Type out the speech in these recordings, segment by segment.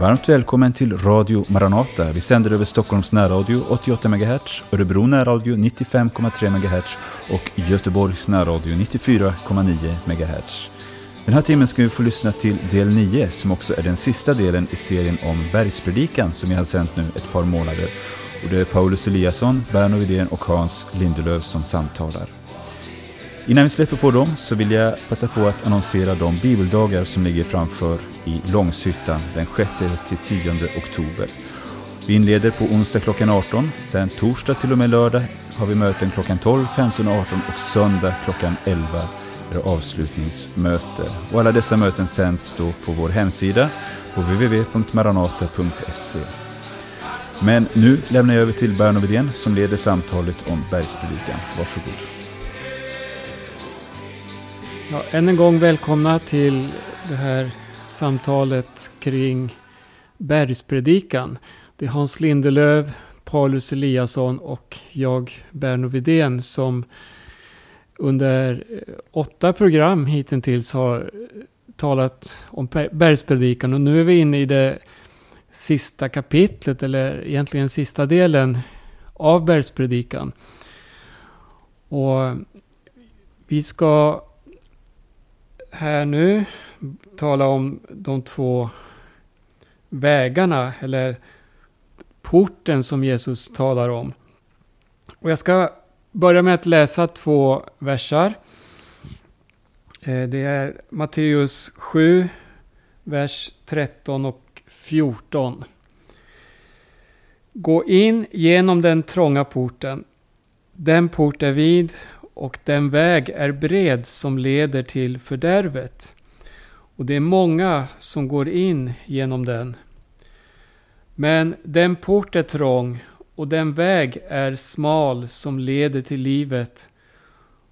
Varmt välkommen till Radio Maranata. Vi sänder över Stockholms närradio 88 MHz, Örebro närradio 95,3 MHz och Göteborgs närradio 94,9 MHz. Den här timmen ska vi få lyssna till del 9 som också är den sista delen i serien om bergspredikan som vi har sänt nu ett par månader. Och det är Paulus Eliasson, Berno Widén och Hans Lindelöf som samtalar. Innan vi släpper på dem så vill jag passa på att annonsera de bibeldagar som ligger framför i Långshyttan den 6-10 oktober. Vi inleder på onsdag klockan 18, sen torsdag till och med lördag har vi möten klockan 12, 15 och 18 och söndag klockan 11 är det avslutningsmöte. Och alla dessa möten sänds då på vår hemsida på www.maranata.se. Men nu lämnar jag över till Berno Widén som leder samtalet om bergspredikan. Varsågod. Ja, än en gång välkomna till det här samtalet kring bergspredikan. Det är Hans Lindelöv, Paulus Eliasson och jag, Berno Widén, som under eh, åtta program hittills har talat om bergspredikan. Och nu är vi inne i det sista kapitlet, eller egentligen sista delen av bergspredikan. Och vi ska här nu tala om de två vägarna eller porten som Jesus talar om. Och jag ska börja med att läsa två versar. Eh, det är Matteus 7, vers 13 och 14. Gå in genom den trånga porten. Den port är vid och den väg är bred som leder till fördärvet. Och det är många som går in genom den. Men den port är trång och den väg är smal som leder till livet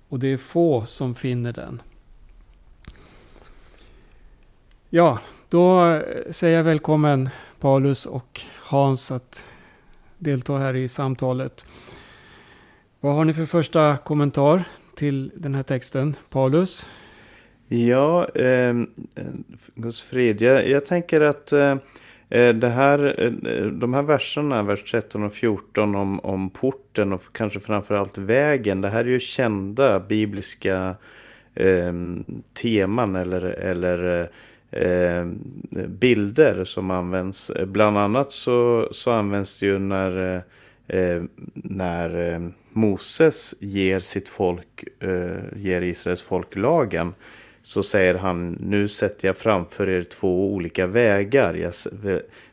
och det är få som finner den. Ja, då säger jag välkommen Paulus och Hans att delta här i samtalet. Vad har ni för första kommentar till den här texten, Paulus? Ja, eh, Guds frid. Jag, jag tänker att eh, eh det här, eh, eh, de här verserna, vers 13 och 14 om, om porten och kanske framförallt vägen. Det här är ju kända bibliska eh, teman eller, eller eh, bilder som används. Bland annat så, så används det ju när, när Moses ger sitt folk, eh, ger Israels folk lagen så säger han nu sätter jag framför er två olika vägar. Jag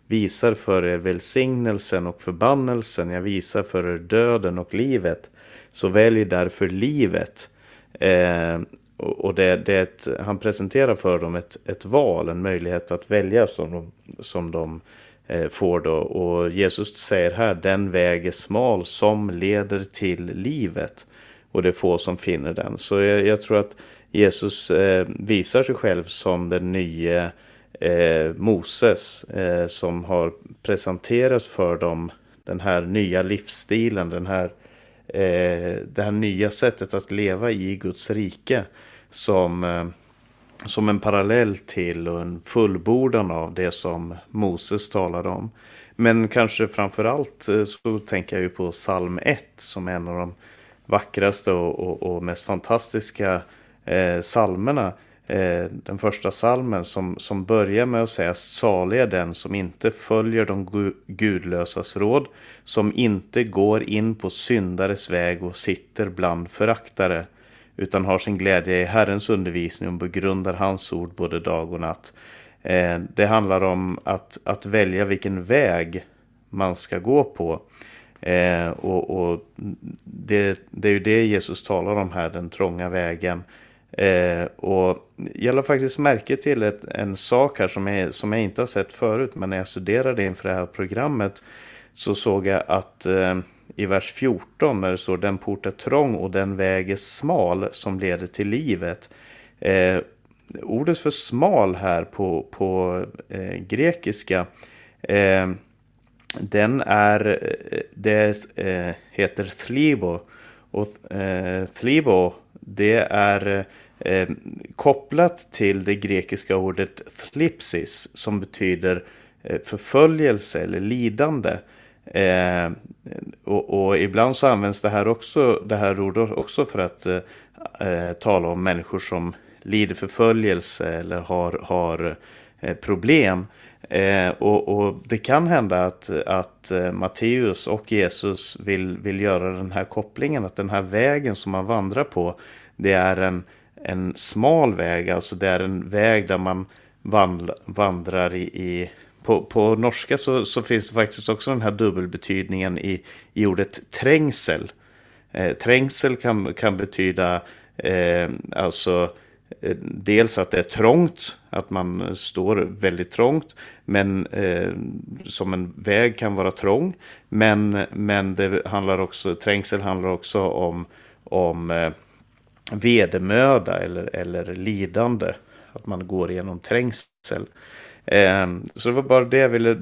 visar för er välsignelsen och förbannelsen. Jag visar för er döden och livet. Så välj därför livet. Eh, och det, det ett, han presenterar för dem ett, ett val, en möjlighet att välja som de, som de Eh, Eh, får då. Och Jesus säger här, den väg är smal som leder till livet. Och det är få som finner den. Så jag, jag tror att Jesus eh, visar sig själv som den nya eh, Moses eh, som har presenterat för dem den här nya livsstilen, den här, eh, det här nya sättet att leva i Guds rike som eh, som en parallell till och en fullbordan av det som Moses talade om. Men kanske framför allt eh, så tänker jag ju på psalm 1 som är en av de vackraste och, och, och mest fantastiska eh, psalmerna. Eh, den första salmen som, som börjar med att säga salig är den som inte följer de gudlösas råd, som inte går in på syndares väg och sitter bland föraktare utan har sin glädje i Herrens undervisning och begrundar hans ord både dag och natt. Eh, det handlar om att, att välja vilken väg man ska gå på. Eh, och, och det, det, är ju det Jesus talar om här, den trånga vägen. Eh, och jag lade faktiskt märke till ett, en sak här som jag, som jag inte har sett förut, men när jag studerade inför det här programmet så såg jag att eh, i vers 14 när det står den port är trång och den väg är smal som leder till livet. Eh, ordet för smal här på, på eh, grekiska eh, den är, eh, det eh, heter thlibo och eh, thlibo det är eh, kopplat till det grekiska ordet thlipsis som betyder eh, förföljelse eller lidande. Eh, och, och, ibland så används det här också, det här ordet också för att eh, eh, tala om människor som lider förföljelse eller har, har eh, problem. Eh, och, och, det kan hända att, att eh, Matteus och Jesus vill, vill göra den här kopplingen, att den här vägen som man vandrar på, det är en, en smal väg, alltså det är en väg där man vandrar i, i på, på norska så, så, finns det faktiskt också den här dubbelbetydningen i, i ordet trängsel. Eh, trängsel kan, kan betyda eh, alltså eh, dels att det är trångt, att man står väldigt trångt, men eh, som en väg kan vara trång. Men, men det handlar också, trängsel handlar också om, om eh, vedermöda eller, eller lidande. Att man går igenom trängsel. Ehm, så det var bara det jag ville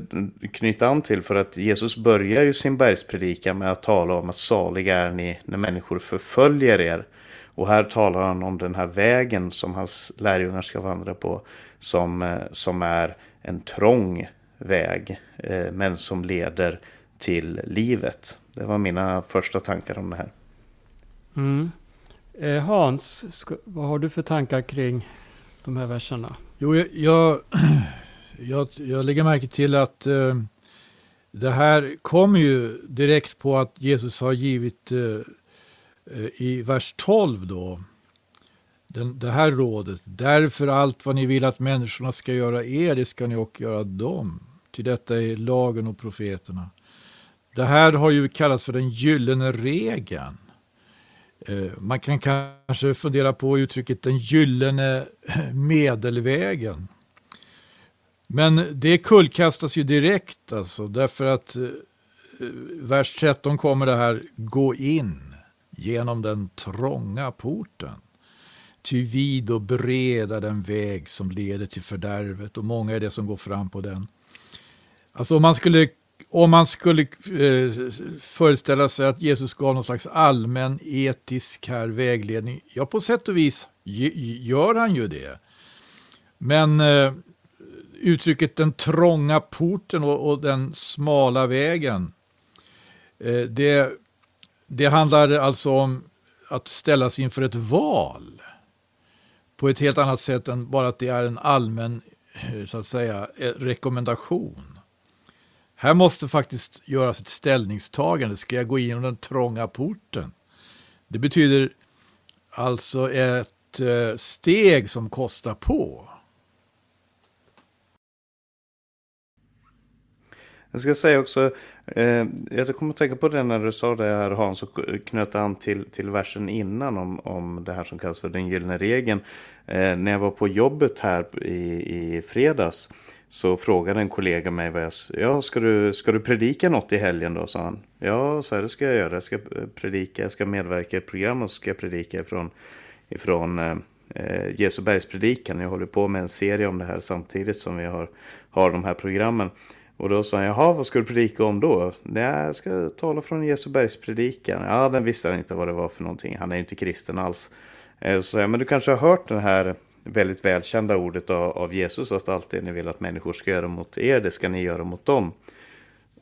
knyta an till för att Jesus börjar ju sin bergspredikan med att tala om att saliga är ni när människor förföljer er. Och här talar han om den här vägen som hans lärjungar ska vandra på som, eh, som är en trång väg eh, men som leder till livet. Det var mina första tankar om det här. Mm. Eh, Hans, ska, vad har du för tankar kring de här verserna? Jo, jag, jag jag, jag lägger märke till att eh, det här kommer ju direkt på att Jesus har givit eh, eh i vers 12 då, den, det här rådet. Därför allt vad ni vill att människorna ska göra er, det ska ni också göra dem. Till detta är lagen och profeterna. Det här har ju kallats för den gyllene regeln. Eh, man kan kanske fundera på uttrycket den gyllene medelvägen. Men det kullkastas ju direkt alltså, därför att eh, vers 13 kommer det här gå in genom den trånga porten. Ty vid och bred är den väg som leder till fördärvet och många är det som går fram på den. Alltså om man skulle, om man skulle eh, föreställa sig att Jesus gav någon slags allmän etisk här vägledning, ja på sätt och vis gör han ju det. Men eh, uttrycket den trånga porten och, och den smala vägen. Eh, det, det handlar alltså om att ställas inför ett val på ett helt annat sätt än bara att det är en allmän eh, så att säga, eh, rekommendation. Här måste faktiskt göras ett ställningstagande. Ska jag gå igenom den trånga porten? Det betyder alltså ett eh, steg som kostar på. Jag ska säga också, eh, jag kommer att tänka på det när du sa det här Hans och knöt an till, till versen innan om, om det här som kallas för den gyllene regeln. Eh, när jag var på jobbet här i, i fredags så frågade en kollega mig vad jag, ja, ska du, ska du predika något i helgen då, sa han. Ja, så här, det ska jag göra. Jag ska eh, predika, jag ska medverka i ett program och så ska jag predika ifrån, ifrån eh, eh, Jesu bergspredikan. Jag håller på med en serie om det här samtidigt som vi har, har de här programmen. Och då sa han, jaha, vad ska du predika om då? Nej, jag ska tala från Jesu bergspredikan. Ja, den visste han inte vad det var för någonting. Han är ju inte kristen alls. Eh, så sa jag, men du kanske har hört det här väldigt välkända ordet av, av Jesus, att allt det ni vill att människor ska göra mot er, det ska ni göra mot dem.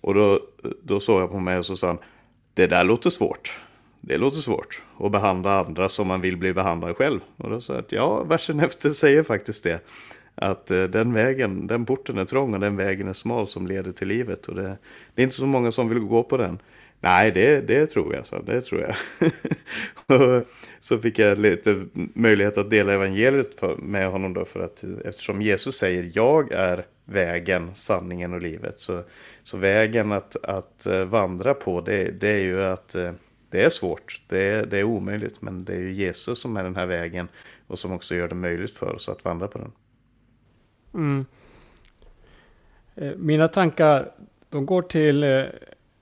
Och då, då såg jag på mig och så sa han, det där låter svårt. Det låter svårt att behandla andra som man vill bli behandlad själv. Och då sa jag att ja, versen efter säger faktiskt det att eh, den vägen, den porten är trång och den vägen är smal som leder till livet. Och det, det är inte så många som vill gå på den. Nej, det, det tror jag, så det tror jag. så fick jag lite möjlighet att dela evangeliet för, med honom då för att eh, eftersom Jesus säger jag är vägen, sanningen och livet. Så, så vägen att, att eh, vandra på det, det är ju att det är svårt, det är, det är omöjligt, men det är ju Jesus som är den här vägen och som också gör det möjligt för oss att vandra på den. Mm. Eh, mina tankar de går till eh,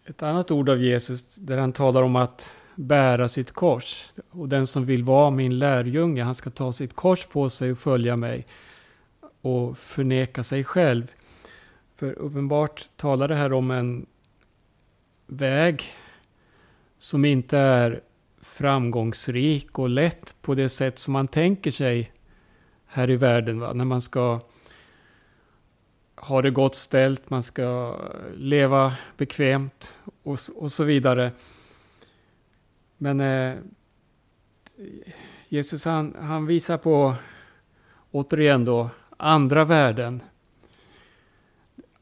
ett annat ord av Jesus där han talar om att bära sitt kors. Och den som vill vara min lärjunge, han ska ta sitt kors på sig och följa mig och förneka sig själv. För uppenbart talar det här om en väg som inte är framgångsrik och lätt på det sätt som man tänker sig här i världen. Va? När man ska ha det gott ställt, man ska leva bekvämt och, och så vidare. Men eh, Jesus han, han visar på, återigen då, andra värden.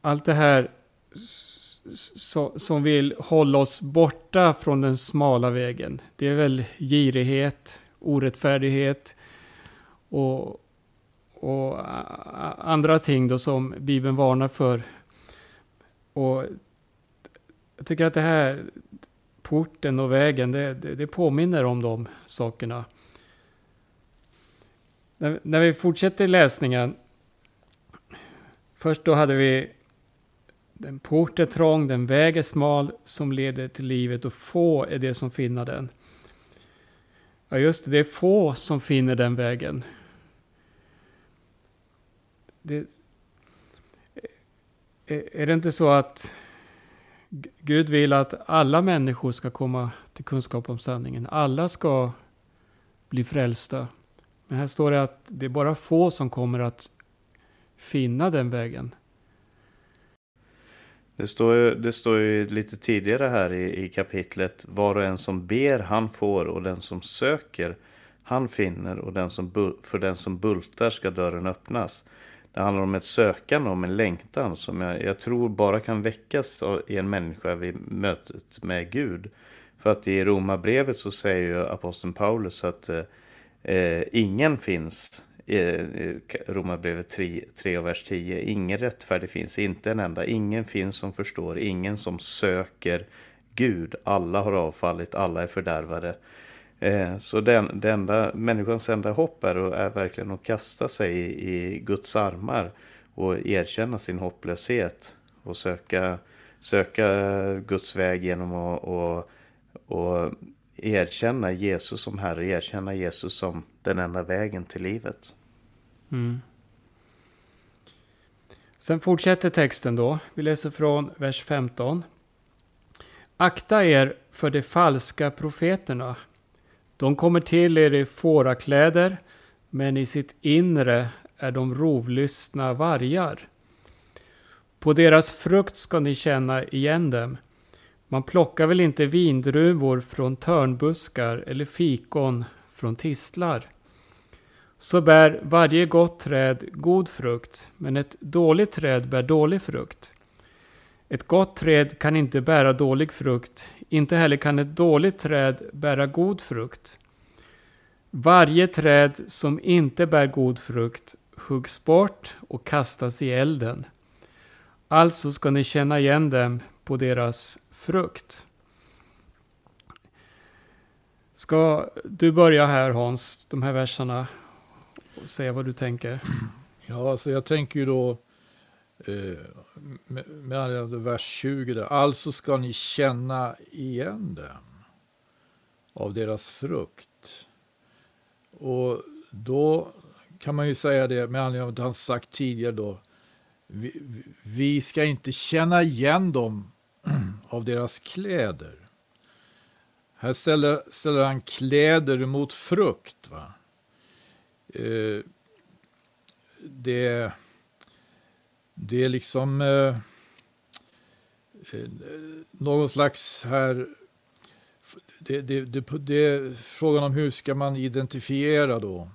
Allt det här som vill hålla oss borta från den smala vägen. Det är väl girighet, orättfärdighet och, och andra ting då som Bibeln varnar för. Och jag tycker att det här porten och vägen, det, det, det påminner om de sakerna. När, när vi fortsätter läsningen. Först då hade vi den port är trång, den väg är smal som leder till livet och få är det som finner den. Ja just det, det är få som finner den vägen. Det, eh, är det inte så att Gud vill att alla människor ska komma till kunskap om sanningen? Alla ska bli frälsta. Men här står det att det är bara få som kommer att finna den vägen. Det står, ju, det står ju lite tidigare här i, i kapitlet. Var och en som ber han får och den som söker han finner och den som, för den som bultar ska dörren öppnas. Det handlar om ett sökande, om en längtan som jag, jag tror bara kan väckas i en människa vid mötet med Gud. För att i Romarbrevet så säger ju aposteln Paulus att eh, eh ingen finns eh, Romarbrevet 3, 3 och vers 10. Ingen rättfärdig finns, inte en enda. Ingen finns som förstår, ingen som söker Gud. Alla har avfallit, alla är fördärvade. Eh, så den, det enda, människans enda hopp är, är verkligen att kasta sig i, i Guds armar och erkänna sin hopplöshet och söka, söka Guds väg genom att och, och erkänna Jesus som Herre, erkänna Jesus som den enda vägen till livet. Mm. Sen fortsätter texten då. Vi läser från vers 15. Akta er för de falska profeterna. De kommer till er i fårakläder, men i sitt inre är de rovlystna vargar. På deras frukt ska ni känna igen dem. Man plockar väl inte vindruvor från törnbuskar eller fikon från tistlar så bär varje gott träd god frukt, men ett dåligt träd bär dålig frukt. Ett gott träd kan inte bära dålig frukt, inte heller kan ett dåligt träd bära god frukt. Varje träd som inte bär god frukt huggs bort och kastas i elden. Alltså ska ni känna igen dem på deras frukt. Ska du börja här Hans, de här verserna och säga vad du tänker. Ja, så jag tänker ju då eh, med, anledning av vers 20 där. Alltså ska ni känna igen dem av deras frukt. Och då kan man ju säga det med anledning av det han sagt tidigare då. Vi, vi ska inte känna igen dem av deras kläder. Här ställer, ställer han kläder mot frukt. Va? Eh, det, det är liksom eh, eh, någon slags här det, det, det, det är frågan om hur ska man identifiera då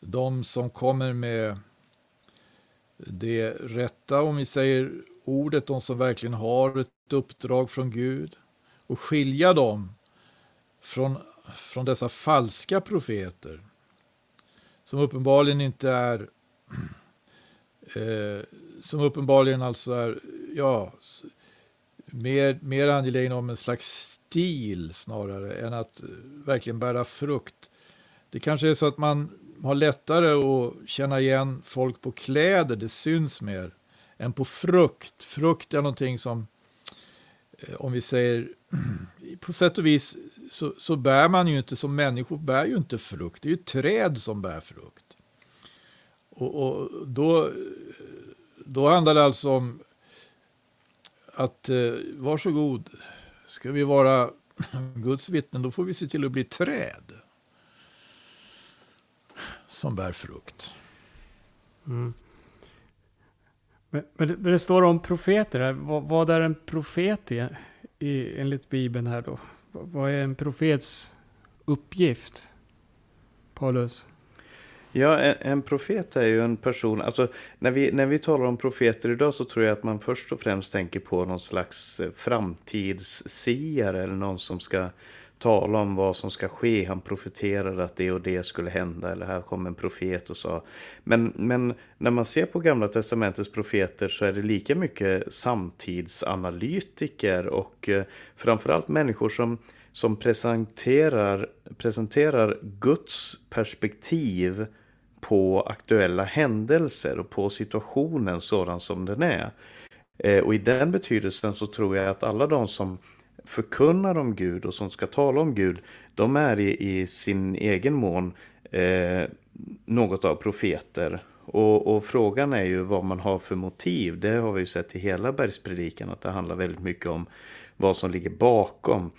de som kommer med det rätta, om vi säger ordet, de som verkligen har ett uppdrag från Gud och skilja dem från, från dessa falska profeter som uppenbarligen inte är eh, som uppenbarligen alltså är ja, mer, mer angelägen om en slags stil snarare än att eh, verkligen bära frukt. Det kanske är så att man har lättare att känna igen folk på kläder, det syns mer, än på frukt. Frukt är någonting som, eh, om vi säger, på sätt och vis så, så bär man ju inte, som människor bär ju inte frukt. Det är ju träd som bär frukt. Och, och då, då handlar det alltså om att eh, varsågod, ska vi vara Guds vittnen, då får vi se till att bli träd som bär frukt. Mm. Men, men det står om profeter här. Vad, vad är en profet i, i, enligt Bibeln här då? Vad är en profets uppgift? Paulus? Ja, en, en, profet är ju en person, alltså när vi, när vi talar om profeter idag så tror jag att man först och främst tänker på någon slags eh, framtidssiare eller någon som ska tala om vad som ska ske. Han profeterade att det och det skulle hända eller här kom en profet och sa. Men, men när man ser på gamla testamentets profeter så är det lika mycket samtidsanalytiker och eh, framförallt människor som som presenterar, presenterar Guds perspektiv på aktuella händelser och på situationen sådan som den är. Eh, och i den betydelsen så tror jag att alla de som förkunnar om Gud och som ska tala om Gud, de är i, i sin egen mån eh, något av profeter. Och, och, frågan är ju vad man har för motiv. Det har vi ju sett i hela bergspredikan att det handlar väldigt mycket om vad som ligger bakom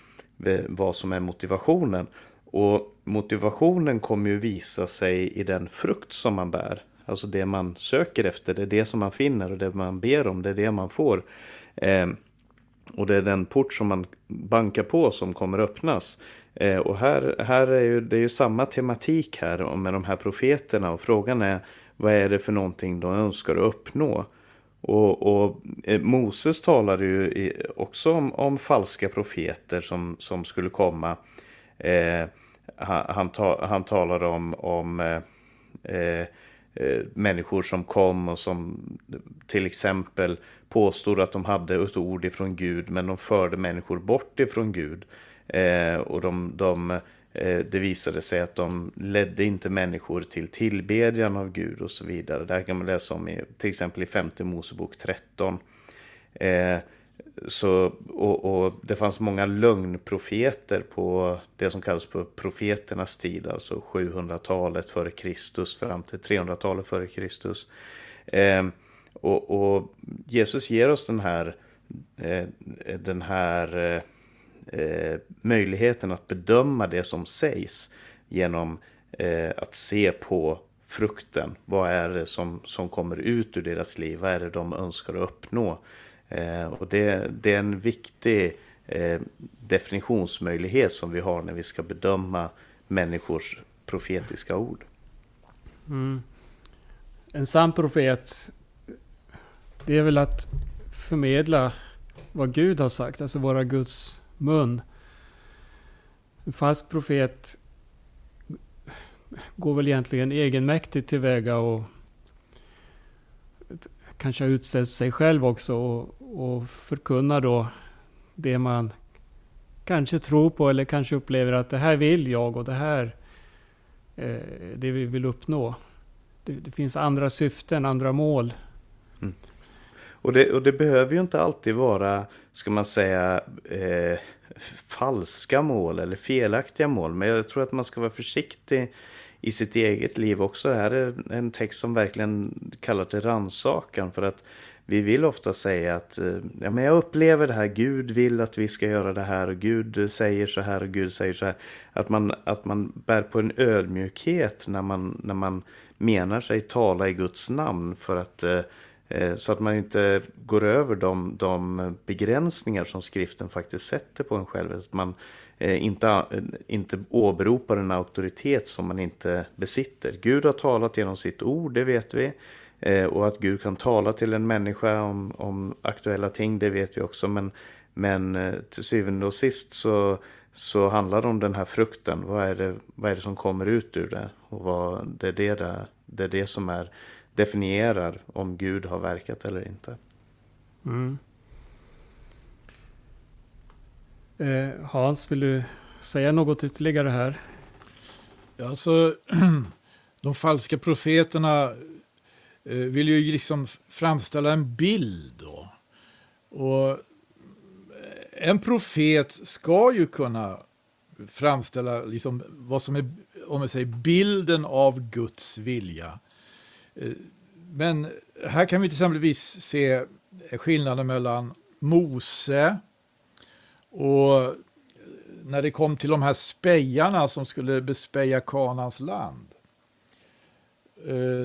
eh, vad som är motivationen. Och motivationen kommer ju visa sig i den frukt som man bär. Alltså det man söker efter, det är det som man finner och det man ber om, det är det man får. Eh, och det är den port som man bankar på som kommer öppnas. Eh, och här, här är ju, det är ju samma tematik här med de här profeterna och frågan är vad är det för någonting de önskar att uppnå? Och, och eh, Moses talade ju också om, om, falska profeter som, som skulle komma. Eh, han, han, ta, han talar om, om eh, eh, eh, människor som kom och som till exempel påstod att de hade ett ord ifrån Gud men de förde människor bort ifrån Gud. Eh, och de, de Eh, det visade sig att de ledde inte människor till tillbedjan av Gud och så vidare. Det här kan man läsa om i, till exempel i femte Mosebok 13. Eh, så, och, och, det fanns många lögnprofeter på det som kallas för profeternas tid, alltså 700-talet före Kristus fram till 300-talet före Kristus. Eh, och, och, Jesus ger oss den här, eh, den här eh, eh, möjligheten att bedöma det som sägs genom eh, att se på frukten. Vad är det som, som kommer ut ur deras liv? Vad är det de önskar uppnå? Eh, och det, det, är en viktig eh, definitionsmöjlighet som vi har när vi ska bedöma människors profetiska ord. Mm. En sann profet, det är väl att förmedla vad Gud har sagt, alltså vara Guds mun. En falsk profet går väl egentligen egenmäktigt tillväga och kanske har sig själv också och, och förkunnar då det man kanske tror på eller kanske upplever att det här vill jag och det här eh, det vi vill uppnå. Det, det, finns andra syften, andra mål. Mm. Och, det, och det behöver ju inte alltid vara, ska man säga, eh, falska mål eller felaktiga mål. Men jag tror att man ska vara försiktig i sitt eget liv också. Det här är en text som verkligen kallar till ransakan för att vi vill ofta säga att eh, ja, men jag upplever det här, Gud vill att vi ska göra det här och Gud säger så här och Gud säger så här. Att man, att man bär på en ödmjukhet när man, när man menar sig tala i Guds namn för att eh, eh, så att man inte går över de, de begränsningar som skriften faktiskt sätter på en själv. Att man inte, inte åberopar en auktoritet som man inte besitter. Gud har talat genom sitt ord, det vet vi. Eh, och att Gud kan tala till en människa om, om aktuella ting, det vet vi också. Men, men till syvende och sist så, så handlar det om den här frukten. Vad är det, vad är det som kommer ut ur det? Och vad, det, är det, det är det som är definierar om Gud har verkat eller inte. Mm. Eh, Hans, vill du säga något ytterligare här? Alltså, de falska profeterna eh, Eh, vill ju liksom framställa en bild. Då. Och eh, en profet ska ju kunna framställa liksom vad som är om man säger, bilden av Guds vilja. Eh, men här kan vi till exempelvis se skillnaden mellan Mose och när det kom till de här spejarna som skulle bespeja Kanans land.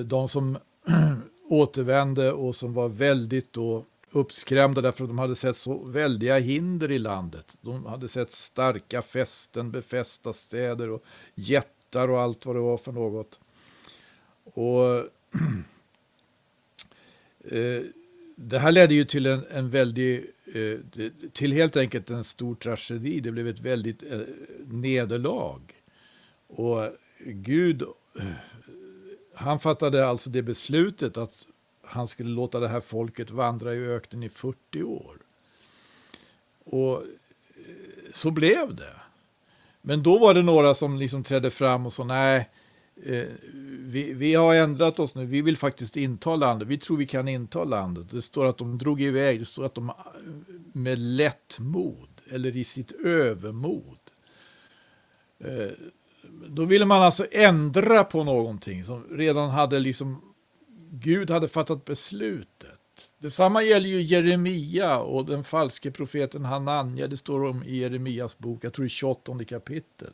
De som återvände och som var väldigt då uppskrämda därför att de hade sett så väldiga hinder i landet. De hade sett starka fästen, befästa städer och jättar och allt vad det var för något. Och eh, det här ledde ju till en, en väldig, eh, till helt enkelt en stor tragedi. Det blev ett väldigt eh, nederlag. Och Gud, eh, han fattade alltså det beslutet att han skulle låta det här folket vandra i öknen i 40 år. Och eh, så blev det. Men då var det några som liksom trädde fram och sa nej, eh, vi, vi, har ändrat oss nu, vi vill faktiskt inta landet, vi tror vi kan inta landet. Det står att de drog iväg, det står att de eh, med lätt mod, eller i sitt övermod. Då ville man alltså ändra på någonting som redan hade liksom, Gud hade fattat beslutet. Detsamma gäller ju Jeremia och den falske profeten Hananja, det står om i Jeremias bok, jag tror i 28 kapitel.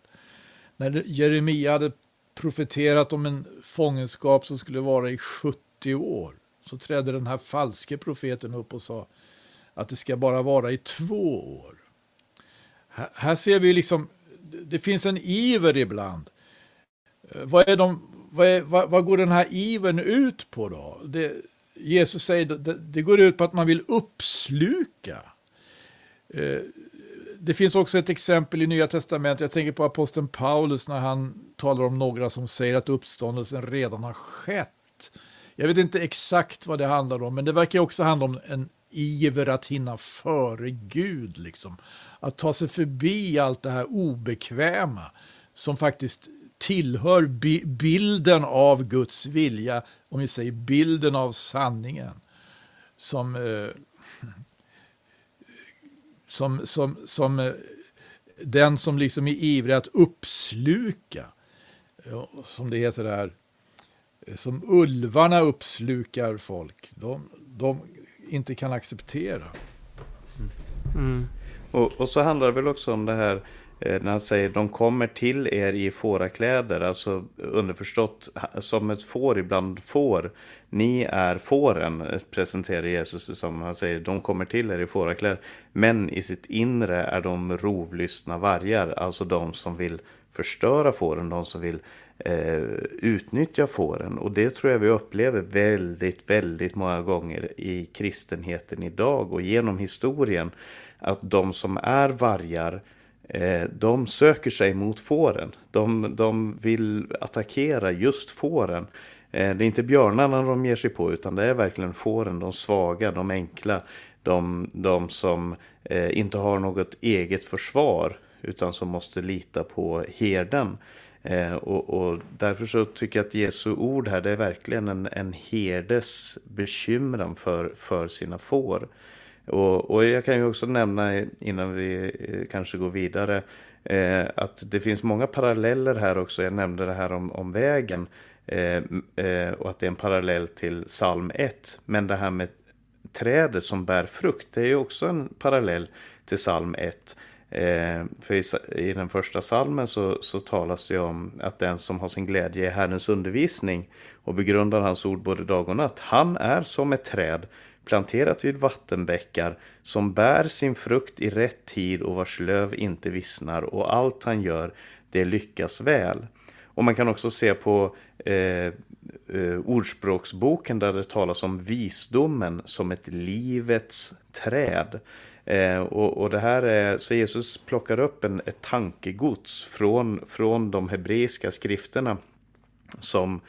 När Jeremia hade profeterat om en fångenskap som skulle vara i 70 år. Så trädde den här falske profeten upp och sa att det ska bara vara i två år. Här, här ser vi liksom, det finns en iver ibland. Eh, vad, är de, vad, är, vad, vad går den här ivern ut på då? Det, Jesus säger det, det går ut på att man vill uppsluka. Eh, det finns också ett exempel i Nya Testamentet, jag tänker på aposteln Paulus när han talar om några som säger att uppståndelsen redan har skett. Jag vet inte exakt vad det handlar om, men det verkar också handla om en iver att hinna före Gud, liksom. Att ta sig förbi allt det här obekväma som faktiskt tillhör bi bilden av Guds vilja, om vi säger bilden av sanningen. Som eh, som, som, som eh, den som liksom är ivrig att uppsluka, som det heter där, eh, som ulvarna uppslukar folk, de, de inte kan acceptera. Mm. Och, och, så handlar det väl också om det här eh, när han säger de kommer till er i fårakläder, alltså underförstått som ett får ibland får. Ni är fåren, eh, presenterar Jesus det som. Han säger de kommer till er i fårakläder. Men i sitt inre är de rovlystna vargar, alltså de som vill förstöra fåren, de som vill eh, utnyttja fåren. Och det tror jag vi upplever väldigt, väldigt många gånger i kristenheten idag och genom historien. Att de som är vargar Eh, de söker sig mot fåren. De, de vill attackera just fåren. Eh, det är inte björnarna de ger sig på utan det är verkligen fåren, de svaga, de enkla. De, de som eh, inte har något eget försvar utan som måste lita på herden. Eh, och, och, därför så tycker jag att Jesu ord här det är verkligen en, en herdes bekymran för, för sina får. Och, och, jag kan ju också nämna eh, innan vi eh, kanske går vidare eh, att det finns många paralleller här också. Jag nämnde det här om, om vägen eh, eh, och att det är en parallell till psalm 1. Men det här med trädet som bär frukt, det är ju också en parallell till psalm 1. Eh, för i, i, den första salmen så, så talas det om att den som har sin glädje i Herrens undervisning och begrundar hans ord både dag och natt, han är som ett träd planterat vid vattenbäckar, som bär sin frukt i rätt tid och vars löv inte vissnar och allt han gör, det lyckas väl. Och man kan också se på eh, eh, Ordspråksboken där det talas om visdomen som ett livets träd. Eh, och, och, det här är, så Jesus plockar upp en, ett tankegods från, från de hebreiska skrifterna som,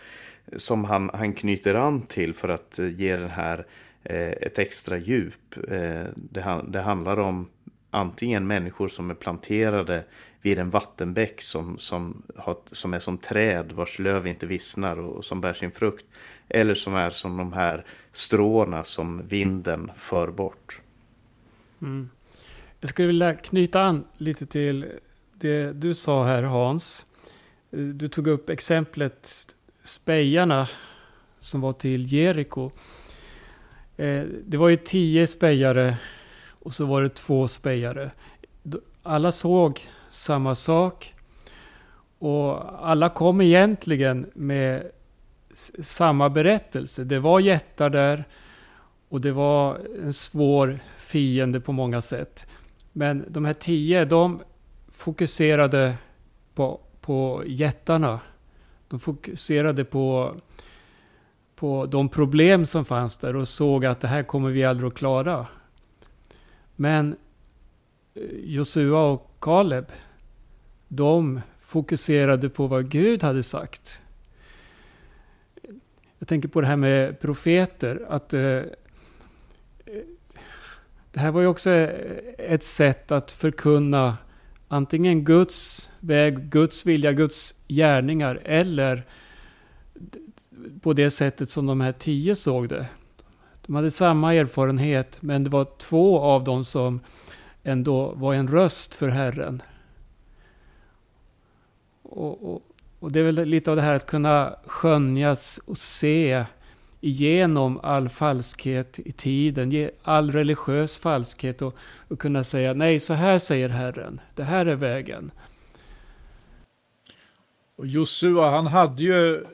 som han, han knyter an till för att eh, ge den här Eh, ett extra djup. Eh, det, det handlar om antingen människor som är planterade vid en vattenbäck som, som, har, som är som träd vars löv inte vissnar och, och, som bär sin frukt. Eller som är som de här stråna som vinden för bort. Mm. Jag skulle vilja knyta an lite till det du sa här Hans. Du tog upp exemplet spejarna som var till Jeriko. Eh, det var ju tio spejare och så var det två spejare. Alla såg samma sak. Och alla kom egentligen med samma berättelse. Det var jättar där och det var en svår fiende på många sätt. Men de här tio, de fokuserade på, på jättarna. De fokuserade på, på de problem som fanns där och såg att det här kommer vi aldrig att klara. Men eh, Josua och Kaleb, de fokuserade på vad Gud hade sagt. Jag tänker på det här med profeter. Att eh, eh Det här var ju också eh, ett sätt att förkunna antingen Guds väg, Guds vilja, Guds gärningar eller på det sättet som de här tio såg det. De hade samma erfarenhet men det var två av dem som ändå var en röst för Herren. Och, och, och det är väl lite av det här att kunna skönjas och se igenom all falskhet i tiden, all religiös falskhet och, och kunna säga nej, så här säger Herren, det här är vägen. Och Josua, han hade ju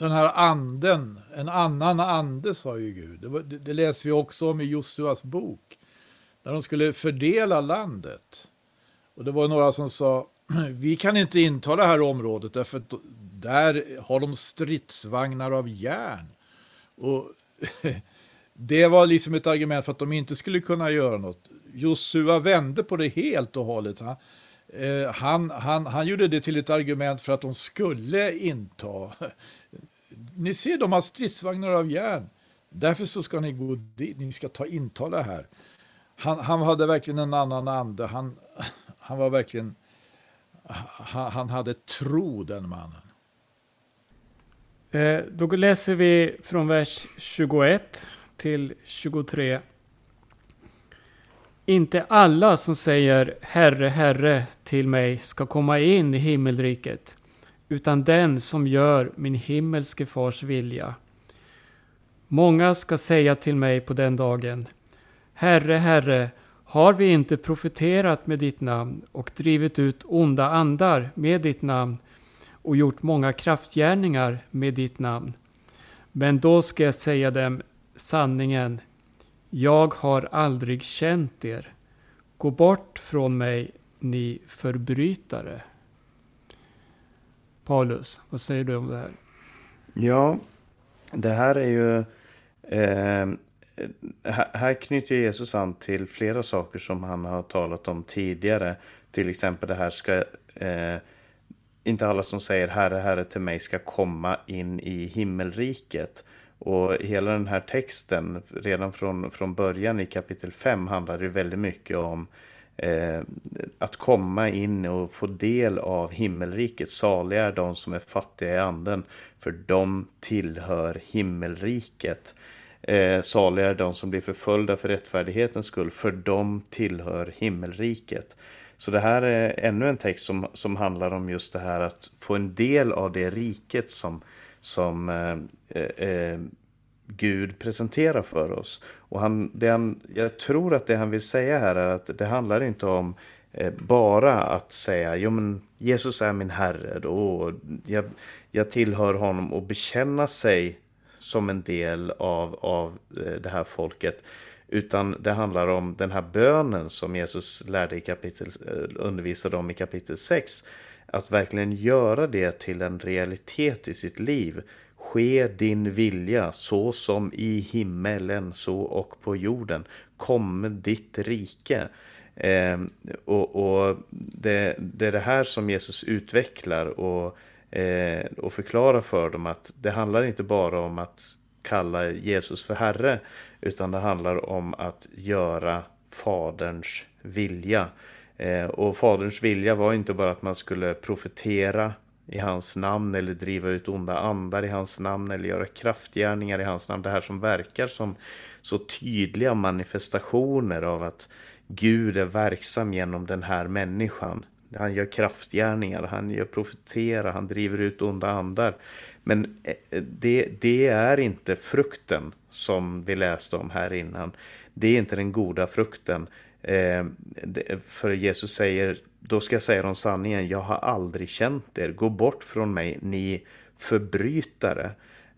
den här anden, en annan ande sa ju Gud. Det, det, det läser vi också om i Josuas bok. När de skulle fördela landet. Och det var några som sa, vi kan inte inta det här området därför att där har de stridsvagnar av järn. Och det var liksom ett argument för att de inte skulle kunna göra något. Josua vände på det helt och hållet. Han, eh, han, han, han gjorde det till ett argument för att de skulle inta. Ni ser, de har stridsvagnar av järn. Därför så ska ni gå dit, ni ska ta intala här. Han, han hade verkligen en annan ande. Han, han var verkligen, han, han hade tro den mannen. Eh, då läser vi från vers 21 till 23. Inte alla som säger Herre, Herre till mig ska komma in i himmelriket, utan den som gör min himmelske fars vilja. Många ska säga till mig på den dagen, Herre, Herre, har vi inte profeterat med ditt namn och drivit ut onda andar med ditt namn och gjort många kraftgärningar med ditt namn. Men då ska jag säga dem sanningen. Jag har aldrig känt er. Gå bort från mig, ni förbrytare. Paulus, vad säger du om det här? Ja, det här är ju... Eh, här knyter Jesus an till flera saker som han har talat om tidigare. Till exempel det här ska... Eh, inte alla som säger Herre, Herre till mig ska komma in i himmelriket. Och hela den här texten, redan från, från början i kapitel 5, handlar ju väldigt mycket om eh, att komma in och få del av himmelriket. Saliga är de som är fattiga i anden, för de tillhör himmelriket. Eh, saliga är de som blir förföljda för rättfärdighetens skull, för de tillhör himmelriket. Så det här är ännu en text som, som handlar om just det här att få en del av det riket som, som eh, eh, eh Gud presenterar för oss. Och han, det han, jag tror att det han vill säga här är att det handlar inte om eh, bara att säga jo men Jesus är min Herre då, och jag, jag tillhör honom och bekänna sig som en del av, av eh, det här folket. Utan det handlar om den här bönen som Jesus lärde i kapitel, eh, undervisade om i kapitel 6. Att verkligen göra det till en realitet i sitt liv. Ske din vilja så som i himmelen så och på jorden. Kom ditt rike. Eh, och, och det, det, är det här som Jesus utvecklar och, eh, och förklarar för dem att det handlar inte bara om att kalla Jesus för Herre utan det handlar om att göra Faderns vilja. Eh, och Faderns vilja var inte bara att man skulle profetera i hans namn eller driva ut onda andar i hans namn eller göra kraftgärningar i hans namn. Det här som verkar som så tydliga manifestationer av att Gud är verksam genom den här människan. Han gör kraftgärningar, han gör profetera, han driver ut onda andar. Men eh, det, det är inte frukten som vi läste om här innan. Det är inte den goda frukten. Eh, för Jesus säger, då ska jag säga dem sanningen, jag har aldrig känt er, gå bort från mig, ni förbrytare.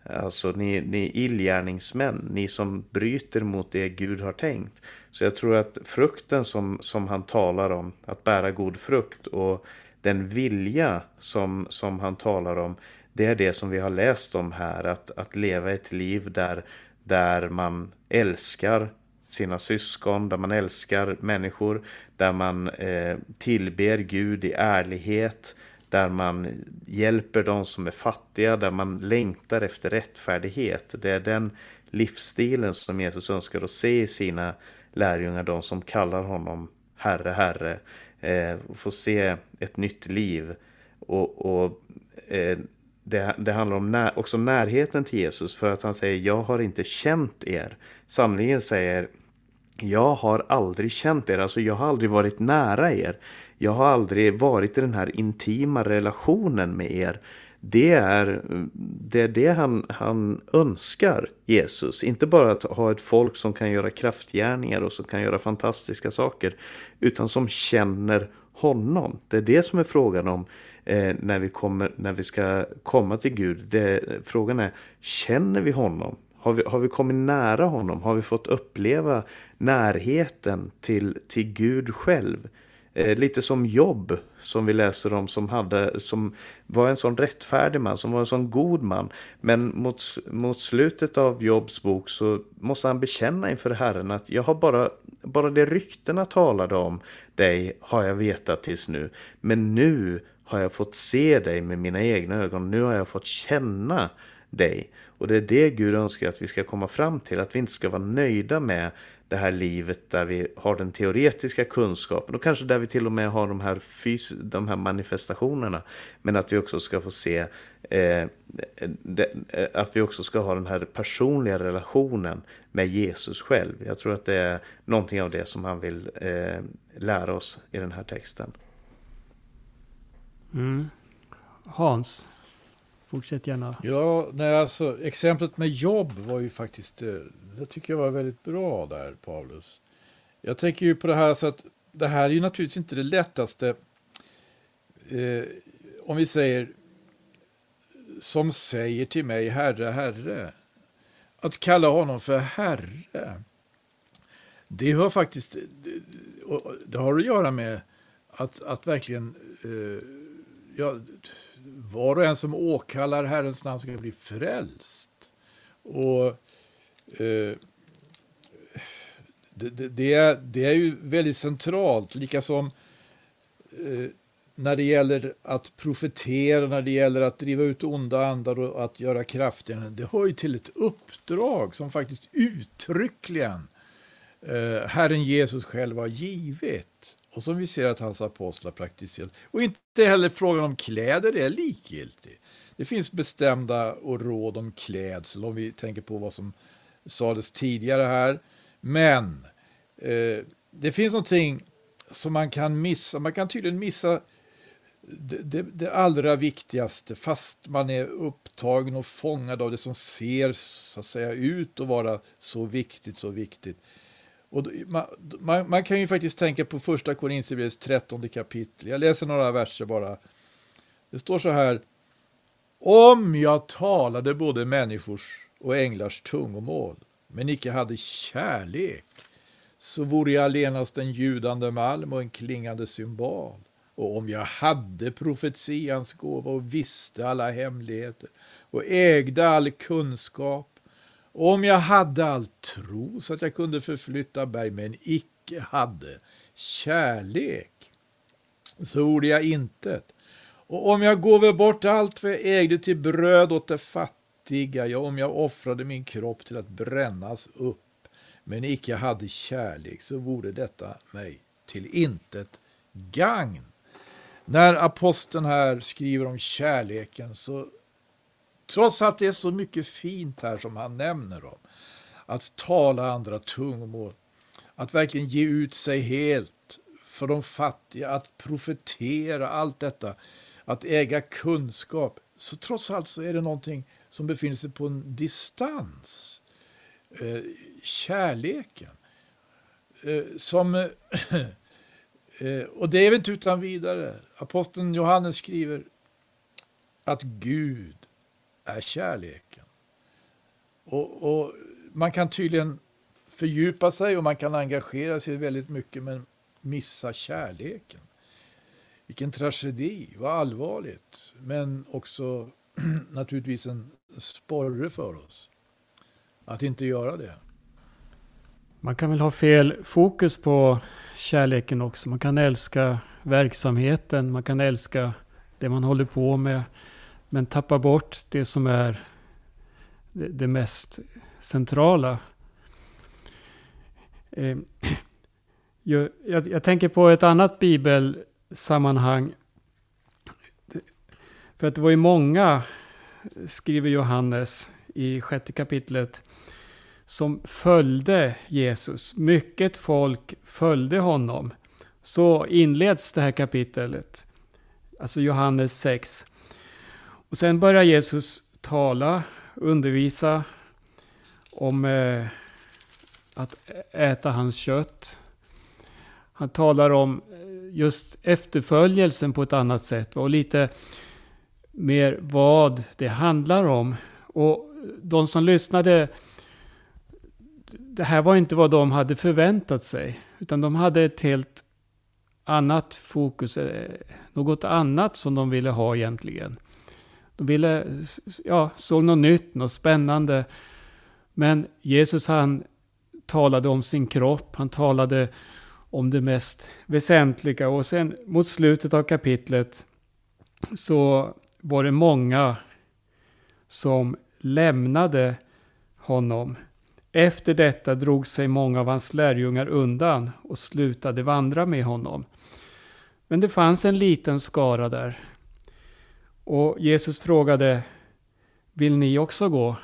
Alltså ni, ni illgärningsmän, ni som bryter mot det Gud har tänkt. Så jag tror att frukten som, som han talar om, att bära god frukt och den vilja som, som han talar om, det är det som vi har läst om här. Att, att leva ett liv där, där man älskar sina syskon, där man älskar människor, där man eh, tillber Gud i ärlighet, där man hjälper de som är fattiga, där man längtar efter rättfärdighet. Det är den livsstilen som Jesus önskar att se i sina lärjungar, de som kallar honom Herre, Herre, eh, få se ett nytt liv. Och, och eh, det, det, handlar om när, också närheten till Jesus för att han säger jag har inte känt er. Sanningen säger jag har aldrig känt er, alltså jag har aldrig varit nära er. Jag har aldrig varit i den här intima relationen med er. Det är det, är det han, han önskar, Jesus. Inte bara att ha ett folk som kan göra kraftgärningar och som kan göra fantastiska saker. Utan som känner honom. Det är det som är frågan om eh, när, vi kommer, när vi ska komma till Gud. Det, frågan är, känner vi honom? Har vi, har vi kommit nära honom? Har vi fått uppleva närheten till, till Gud själv? Eh, lite som Jobb som vi läser om som, hade, som var en sån rättfärdig man, som var en sån god man. Men mot, mot slutet av Jobs bok så måste han bekänna inför Herren att jag har bara, bara det ryktena talade om dig har jag vetat tills nu. Men nu har jag fått se dig med mina egna ögon. Nu har jag fått känna dig. Och det är det Gud önskar att vi ska komma fram till. Att vi inte ska vara nöjda med det här livet där vi har den teoretiska kunskapen och kanske där vi till och med har de här, fys de här manifestationerna. Men att vi också ska få se eh, eh att vi också ska ha den här personliga relationen med Jesus själv. Jag tror att det är någonting av det som han vill eh, lära oss i den här texten. Mm. Hans, fortsätt gärna. Ja, nej, alltså, exemplet med jobb var ju faktiskt, eh, det tycker jag var väldigt bra där, Paulus. Jag tänker ju på det här så att det här är ju naturligtvis inte det lättaste. Eh, om vi säger som säger till mig Herre, Herre. Att kalla honom för Herre. Det har faktiskt, det har att göra med att, att verkligen eh, ja, var och en som åkallar Herrens namn ska bli frälst. Och eh, det, det, det, är, det är ju väldigt centralt, likasom eh, när det gäller att profetera, när det gäller att driva ut onda andar och att göra krafter. Det hör ju till ett uppdrag som faktiskt uttryckligen eh, Herren Jesus själv har givit och som vi ser att hans apostlar praktiserar. Och inte heller frågan om kläder är likgiltig. Det finns bestämda och råd om klädsel om vi tänker på vad som sades tidigare här. Men eh, det finns någonting som man kan missa. Man kan tydligen missa det, det, det, allra viktigaste fast man är upptagen och fångad av det som ser så att säga ut att vara så viktigt, så viktigt. Och man, man, man, kan ju faktiskt tänka på första Korinthierbrevets trettonde kapitel. Jag läser några verser bara. Det står så här. Om jag talade både människors och änglars tungomål, men icke hade kärlek, så vore jag allenast en ljudande malm och en klingande symbol. Och om jag hade profetians gåva och visste alla hemligheter och ägde all kunskap om jag hade all tro så att jag kunde förflytta berg, men icke hade kärlek, så vore jag intet. Och om jag gåve bort allt vad jag ägde till bröd åt de fattiga, ja, om jag offrade min kropp till att brännas upp, men icke hade kärlek, så vore detta mig till intet gagn. När aposteln här skriver om kärleken så Trots att det är så mycket fint här som han nämner om. Att tala andra tungomål. Att verkligen ge ut sig helt för de fattiga. Att profetera, allt detta. Att äga kunskap. Så trots allt så är det någonting som befinner sig på en distans. Eh, kärleken. Eh, som... Eh, och det är väl inte utan vidare. Aposteln Johannes skriver att Gud är kärleken. Och, och, man kan tydligen fördjupa sig och man kan engagera sig väldigt mycket men missa kärleken. Vilken tragedi, vad allvarligt. Men också naturligtvis en sporre för oss att inte göra det. Man kan väl ha fel fokus på kärleken också. Man kan älska verksamheten, man kan älska det man håller på med. Men tappar bort det som är det, det mest centrala. Eh, jag, jag, jag, tänker på ett annat bibelsammanhang. För att det var ju många, skriver Johannes i sjätte kapitlet, som följde Jesus. Mycket folk följde honom. Så inleds det här kapitlet, alltså Johannes 6. Och sen börjar Jesus tala, undervisa om eh, att äta hans kött. Han talar om eh, just efterföljelsen på ett annat sätt och lite mer vad det handlar om. Och de som lyssnade, det här var inte vad de hade förväntat sig, utan de hade ett helt annat fokus, eh, något annat som de ville ha egentligen. De ville, ja, såg något nytt, något spännande. Men Jesus han talade om sin kropp, han talade om det mest väsentliga. Och sen mot slutet av kapitlet så var det många som lämnade honom. Efter detta drog sig många av hans lärjungar undan och slutade vandra med honom. Men det fanns en liten skara där. Och Jesus frågade, vill ni också gå?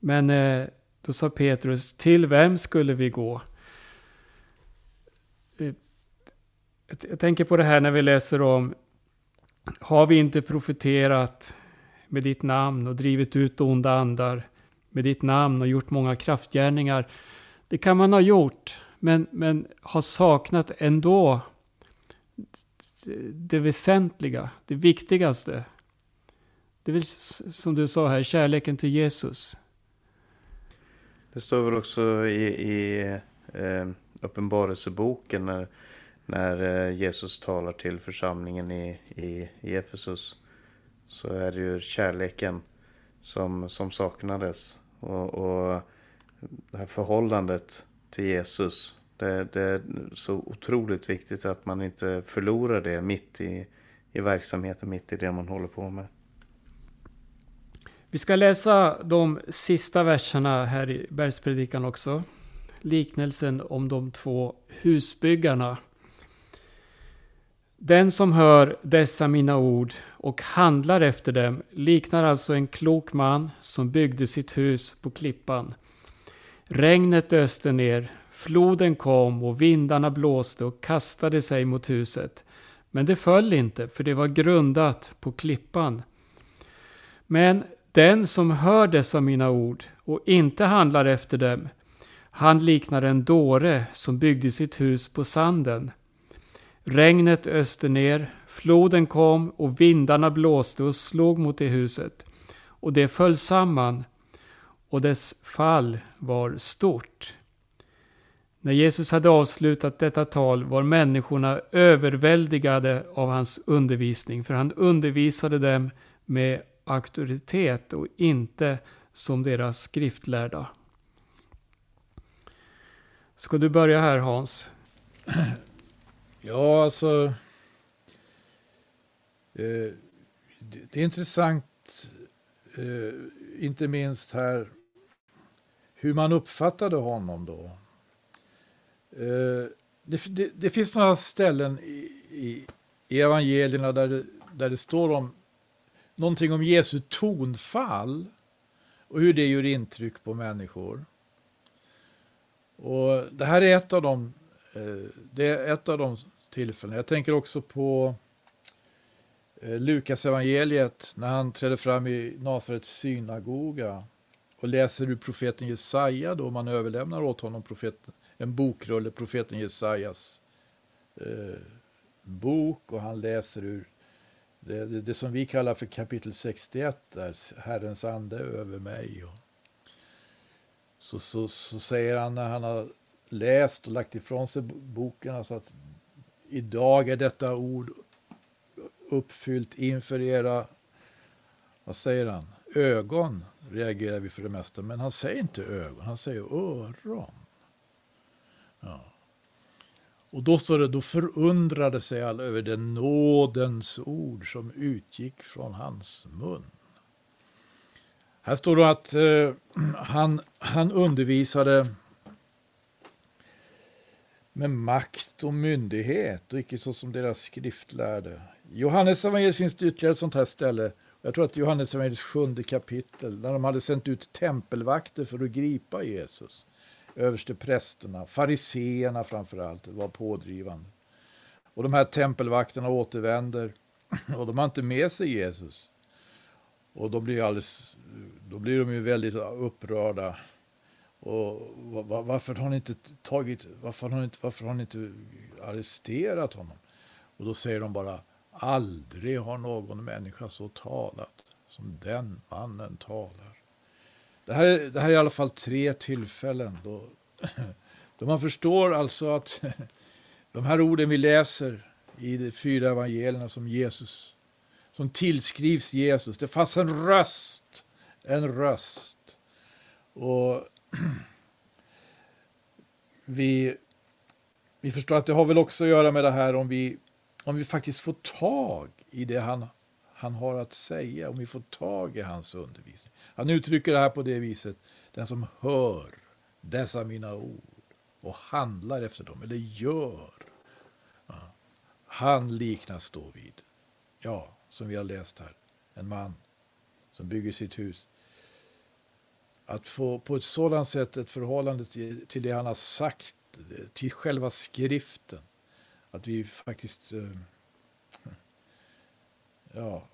Men eh, då sa Petrus, till vem skulle vi gå? Eh, jag tänker på det här när vi läser om, har vi inte profeterat med ditt namn och drivit ut onda andar med ditt namn och gjort många kraftgärningar. Det kan man ha gjort, men, men har saknat ändå det väsentliga, det viktigaste. Det är väl som du sa här, kärleken till Jesus. Det står väl också i, i eh, Uppenbarelseboken när, när eh, Jesus talar till församlingen i, i, i Efesus. Så är det ju kärleken som, som saknades. Och, och det här förhållandet till Jesus. Det, det, är så otroligt viktigt att man inte förlorar det mitt i, i verksamheten, mitt i det man håller på med. Vi ska läsa de sista verserna här i Bergspredikan också. Liknelsen om de två husbyggarna. Den som hör dessa mina ord och handlar efter dem liknar alltså en klok man som byggde sitt hus på klippan. Regnet öste ner, floden kom och vindarna blåste och kastade sig mot huset. Men det föll inte, för det var grundat på klippan. Men den som hör dessa mina ord och inte handlar efter dem, han liknar en dåre som byggde sitt hus på sanden. Regnet öste ner, floden kom och vindarna blåste och slog mot det huset. Och det föll samman och dess fall var stort. När Jesus hade avslutat detta tal var människorna överväldigade av hans undervisning, för han undervisade dem med auktoritet och inte som deras skriftlärda. Ska du börja här Hans? Ja, alltså. Eh, det, är intressant, eh, inte minst här, hur man uppfattade honom då. Eh, det, det, det, finns några ställen i, i, evangelierna där det, där det står om någonting om Jesu tonfall och hur det gör intryck på människor. Och det här är ett av de, eh, det är ett av de tillfällena. Jag tänker också på eh, Lukas evangeliet när han trädde fram i Nasarets synagoga och läser ur profeten Jesaja då man överlämnar åt honom profeten, en bokrulle, profeten Jesajas eh, bok och han läser ur det, det, det, som vi kallar för kapitel 61 där Herrens ande över mig. Och så, så, så säger han när han har läst och lagt ifrån sig boken alltså att idag är detta ord uppfyllt inför era, vad säger han, ögon reagerar vi för det mesta. Men han säger inte ögon, han säger öron. Ja. Och då står det, då förundrade sig alla över den nådens ord som utgick från hans mun. Här står det att eh, han, han undervisade med makt och myndighet och icke så som deras skriftlärde. Johannes evangeliet finns det ytterligare ett sånt här ställe. Jag tror att Johannes evangeliets sjunde kapitel, när de hade sänt ut tempelvakter för att gripa Jesus. Översteprästerna, fariseerna framför allt, var pådrivande. Och de här tempelvakterna återvänder och de har inte med sig Jesus. Och då blir, alldeles, då blir de ju väldigt upprörda. Och varför har ni inte tagit, varför har ni inte, varför har ni inte arresterat honom? Och då säger de bara, aldrig har någon människa så talat som den mannen talar. Det här, det här är i alla fall tre tillfällen då, då man förstår alltså att de här orden vi läser i de fyra evangelierna som Jesus, som tillskrivs Jesus, det fanns en röst, en röst. Och vi, vi förstår att det har väl också att göra med det här om vi, om vi faktiskt får tag i det han, han har att säga, om vi får tag i hans undervisning. Han uttrycker det här på det viset, den som hör dessa mina ord och handlar efter dem, eller gör. Ja. Han liknas då vid, ja, som vi har läst här, en man som bygger sitt hus att få på ett sådant sätt ett förhållande till, till det han har sagt, till själva skriften. Att vi faktiskt... Eh, Ja,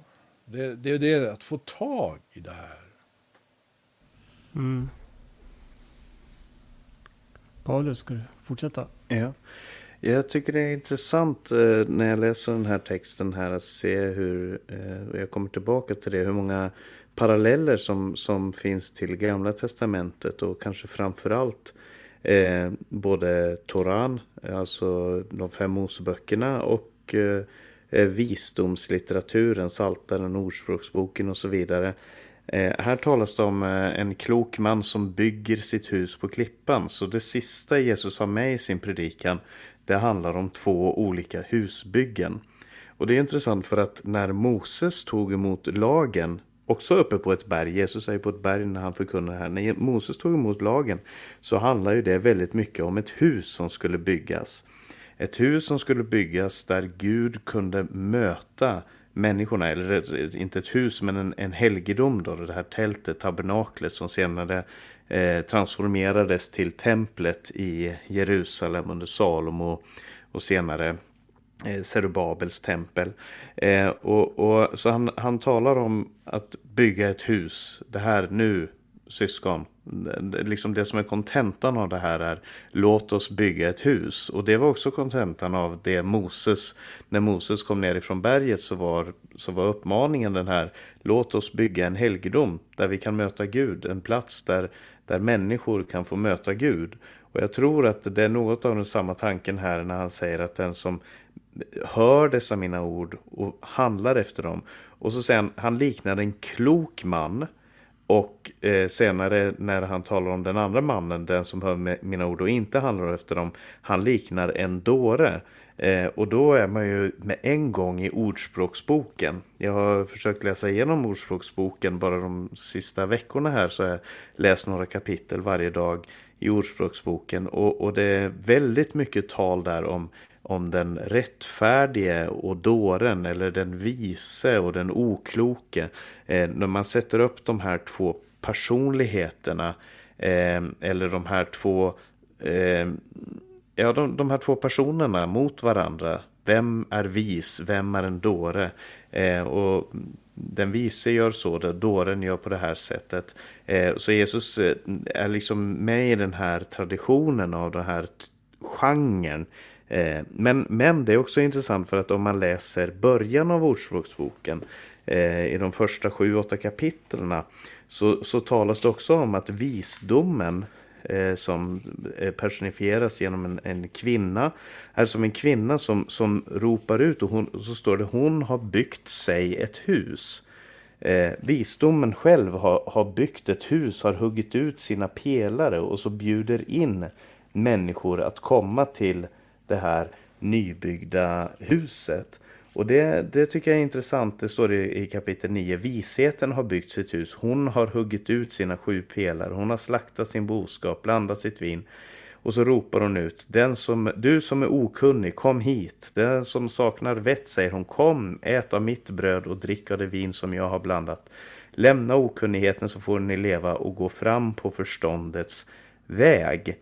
det, det är det, att få tag i det här. Mm. Paulus, ska du fortsätta? Ja. Jag tycker det är intressant eh, när jag läser den här texten här att se hur, eh, jag kommer tillbaka till det, hur många paralleller som, som finns till Gamla Testamentet och kanske framförallt eh, både Toran, alltså de fem Moseböckerna och eh Eh, visdomslitteraturen, Psaltaren, Ordspråksboken och så vidare. Eh, här talas det om eh, en klok man som bygger sitt hus på klippan. Så det sista Jesus har med i sin predikan, det handlar om två olika husbyggen. Och det är intressant för att när Moses tog emot lagen också uppe på ett berg. Jesus är ju på ett berg när han förkunnar här. När Moses tog emot lagen så handlar ju det väldigt mycket om ett hus som skulle byggas. Ett hus som skulle byggas där Gud kunde möta människorna, eller inte ett hus men en, en helgedom då, det här tältet, tabernaklet som senare eh, transformerades till templet i Jerusalem under Salomo och senare eh, tempel. Eh, och, och, så han, han talar om att bygga ett hus, det här nu syskon. Liksom det som är kontentan av det här är låt oss bygga ett hus. Och det var också kontentan av det Moses, när Moses kom ner ifrån berget så var, så var uppmaningen den här låt oss bygga en helgedom där vi kan möta Gud. En plats där, där människor kan få möta Gud. Och jag tror att det är något av den samma tanken här när han säger att den som hör dessa mina ord och handlar efter dem. Och så säger han, han liknar en klok man. Och eh, senare när han talar om den andra mannen, den som hör mina ord och inte handlar efter dem, han liknar en dåre. Eh, och då är man ju med en gång i Ordspråksboken. Jag har försökt läsa igenom Ordspråksboken bara de sista veckorna här så har jag läst några kapitel varje dag i Ordspråksboken. Och, och det är väldigt mycket tal där om om den rättfärdige och dåren eller den vise och den okloke. Eh, när man sätter upp de här två personligheterna eh, eller de här två eh, ja, de, de här två personerna mot varandra. Vem är vis? Vem är en dåre? Eh, och den vise gör så, dåren gör på det här sättet. Eh, så Jesus eh, är liksom med i den här traditionen av den här genren Eh, men, men det är också intressant för att om man läser början av Ordspråksboken eh, i de första sju, åtta kapitlerna så, så talas det också om att visdomen eh, som eh, personifieras genom en, en, kvinna. Är som en kvinna som, som ropar ut och, hon, och så står det hon har byggt sig ett hus. Eh, visdomen själv har, har byggt ett hus, har huggit ut sina pelare och så bjuder in människor att komma till det här nybyggda huset. Och det, det tycker jag är intressant. Det står i, i kapitel 9. Visheten har byggt sitt hus. Hon har huggit ut sina sju pelare. Hon har slaktat sin boskap, blandat sitt vin. Och så ropar hon ut. Den som, du som är okunnig, kom hit. Den som saknar vett, säger hon. Kom, ät av mitt bröd och drick av det vin som jag har blandat. Lämna okunnigheten så får ni leva och gå fram på förståndets väg.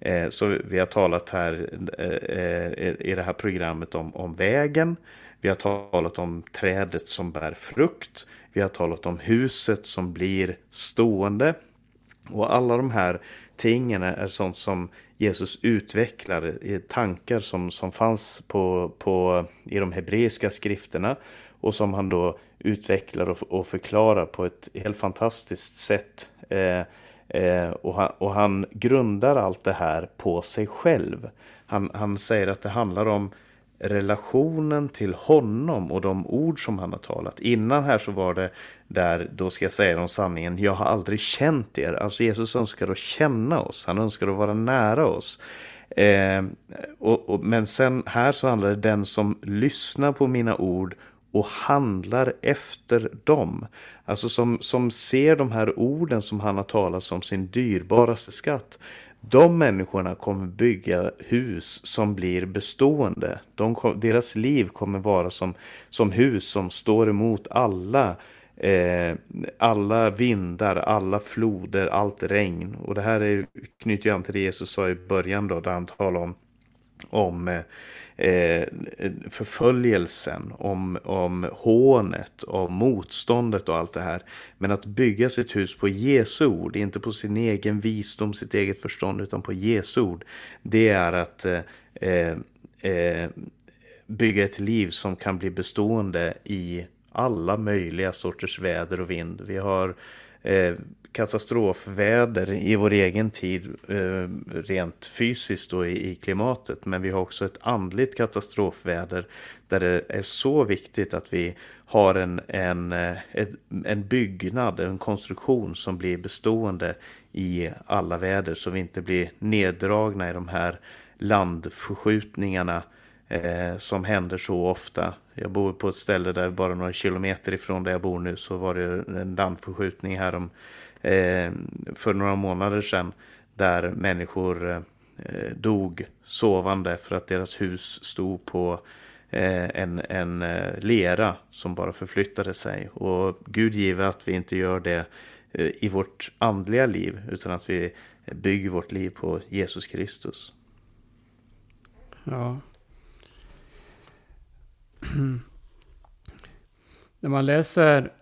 Eh, så vi har talat här eh, eh, i det här programmet om, om vägen. Vi har talat om trädet som bär frukt. Vi har talat om huset som blir stående. Och alla de här tingen är sånt som Jesus utvecklar i tankar som, som fanns på, på, i de hebreiska skrifterna och som han då utvecklar och, och förklarar på ett helt fantastiskt sätt. Eh, eh, och, han, och, han, grundar allt det här på sig själv. Han, han säger att det handlar om relationen till honom och de ord som han har talat. Innan här så var det där, då ska jag säga dem sanningen, jag har aldrig känt er. Alltså Jesus önskar att känna oss, han önskar att vara nära oss. Eh, och, och, men sen här så handlar det den som lyssnar på mina ord och handlar efter dem. Alltså som, som ser de här orden som han har talat som sin dyrbaraste skatt. De människorna kommer bygga hus som blir bestående. De, deras liv kommer vara som, som hus som står emot alla eh, alla vindar, alla floder, allt regn. Och det här är, knyter an till det Jesus sa i början då, där han talade om, om eh, eh, förföljelsen, om, om hånet, om motståndet och allt det här. Men att bygga sitt hus på Jesu ord, inte på sin egen visdom, sitt eget förstånd, utan på Jesu ord. Det är att eh, eh, bygga ett liv som kan bli bestående i alla möjliga sorters väder och vind. Vi har eh, katastrofväder i vår egen tid eh, rent fysiskt och i, klimatet. Men vi har också ett andligt katastrofväder där det är så viktigt att vi har en, en, eh, en byggnad, en konstruktion som blir bestående i alla väder så vi inte blir neddragna i de här landförskjutningarna eh, som händer så ofta. Jag bor på ett ställe där bara några kilometer ifrån där jag bor nu så var det en landförskjutning här om Eh, för några månader sedan där människor eh, dog sovande för att deras hus stod på eh, en, en lera som bara förflyttade sig. Och Gud give att vi inte gör det i vårt andliga liv utan att vi bygger vårt liv på Jesus Kristus. Ja. När man läser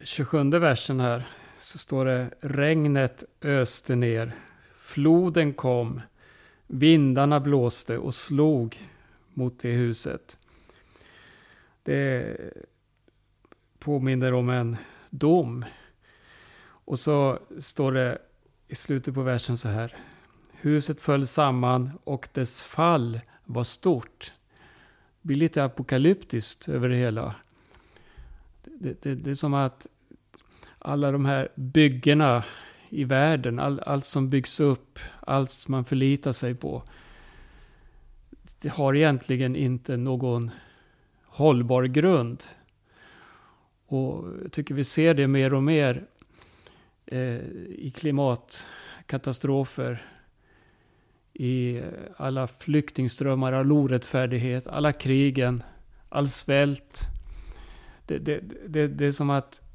27 versen här så står det regnet öste ner, floden kom, vindarna blåste och slog mot det huset. Det påminner om en dom. Och så står det i slutet på versen så här. Huset föll samman och dess fall var stort. Det blir lite apokalyptiskt över det hela. Det, det, det är som att alla de här byggena i världen, all, allt som byggs upp, allt som man förlitar sig på. Det har egentligen inte någon hållbar grund. Och jag tycker vi ser det mer och mer eh, i klimatkatastrofer, i alla flyktingströmmar, all orättfärdighet, alla krigen, all svält. Det, det, det, det är som att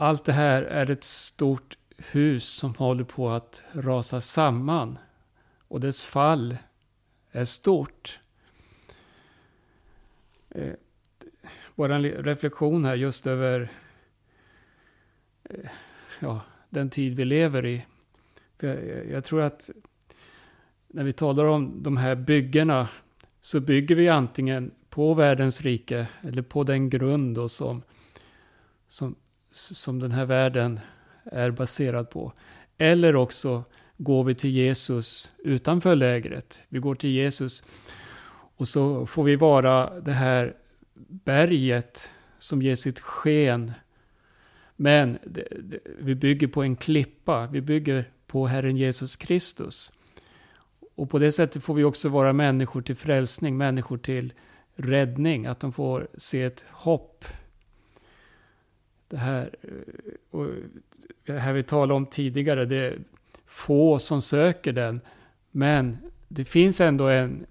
allt det här är ett stort hus som håller på att rasa samman. Och dess fall är stort. Eh, bara en reflektion här just över eh, ja, den tid vi lever i. Jag, jag, tror att när vi talar om de här byggena så bygger vi antingen på världens rike eller på den grund då som, som den här världen är baserad på. Eller också går vi till Jesus utanför lägret. Vi går till Jesus och så får vi vara det här berget som ger sitt sken. Men det, det, vi bygger på en klippa, vi bygger på Herren Jesus Kristus. Och på det sättet får vi också vara människor till frälsning, människor till räddning, att de får se ett hopp. Det här, eh, och det här vi talade om tidigare, det är få som söker den, men det finns ändå en,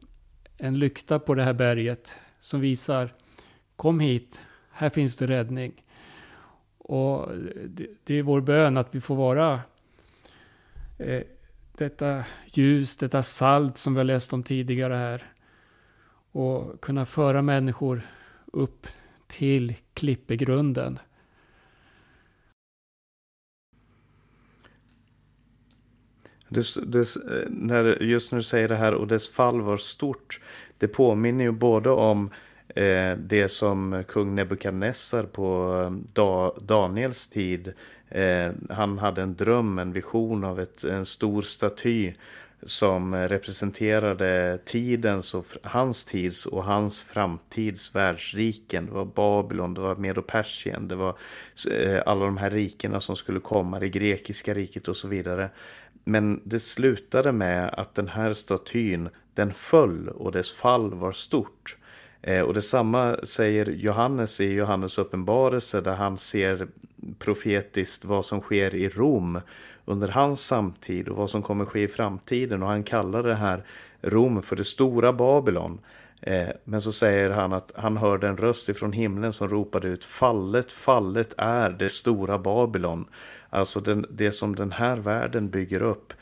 en lykta på det här berget som visar, kom hit, här finns det räddning. Och det, det är vår bön att vi får vara eh, detta ljus, detta salt som vi har läst om tidigare här. Och kunna föra människor upp till klippegrunden. Dess, dess, eh, när, just när du säger det här och dess fall var stort. Det påminner ju både om eh, det som kung Nebukadnessar på eh, da, Daniels tid. Eh, han hade en dröm, en vision av ett, en stor staty som representerade tidens och hans tids och hans framtids världsriken. Det var Babylon, det var Medo-Persien, det var eh, alla de här rikena som skulle komma, det grekiska riket och så vidare. Men det slutade med att den här statyn, den föll och dess fall var stort. Eh, och detsamma säger Johannes i Johannes uppenbarelse där han ser profetiskt vad som sker i Rom under hans samtid och vad som kommer ske i framtiden. Och han kallar det här Rom för det stora Babylon. Eh, men så säger han att han hörde en röst ifrån himlen som ropade ut Fallet, fallet är det stora Babylon. Alltså den, det som den här världen bygger upp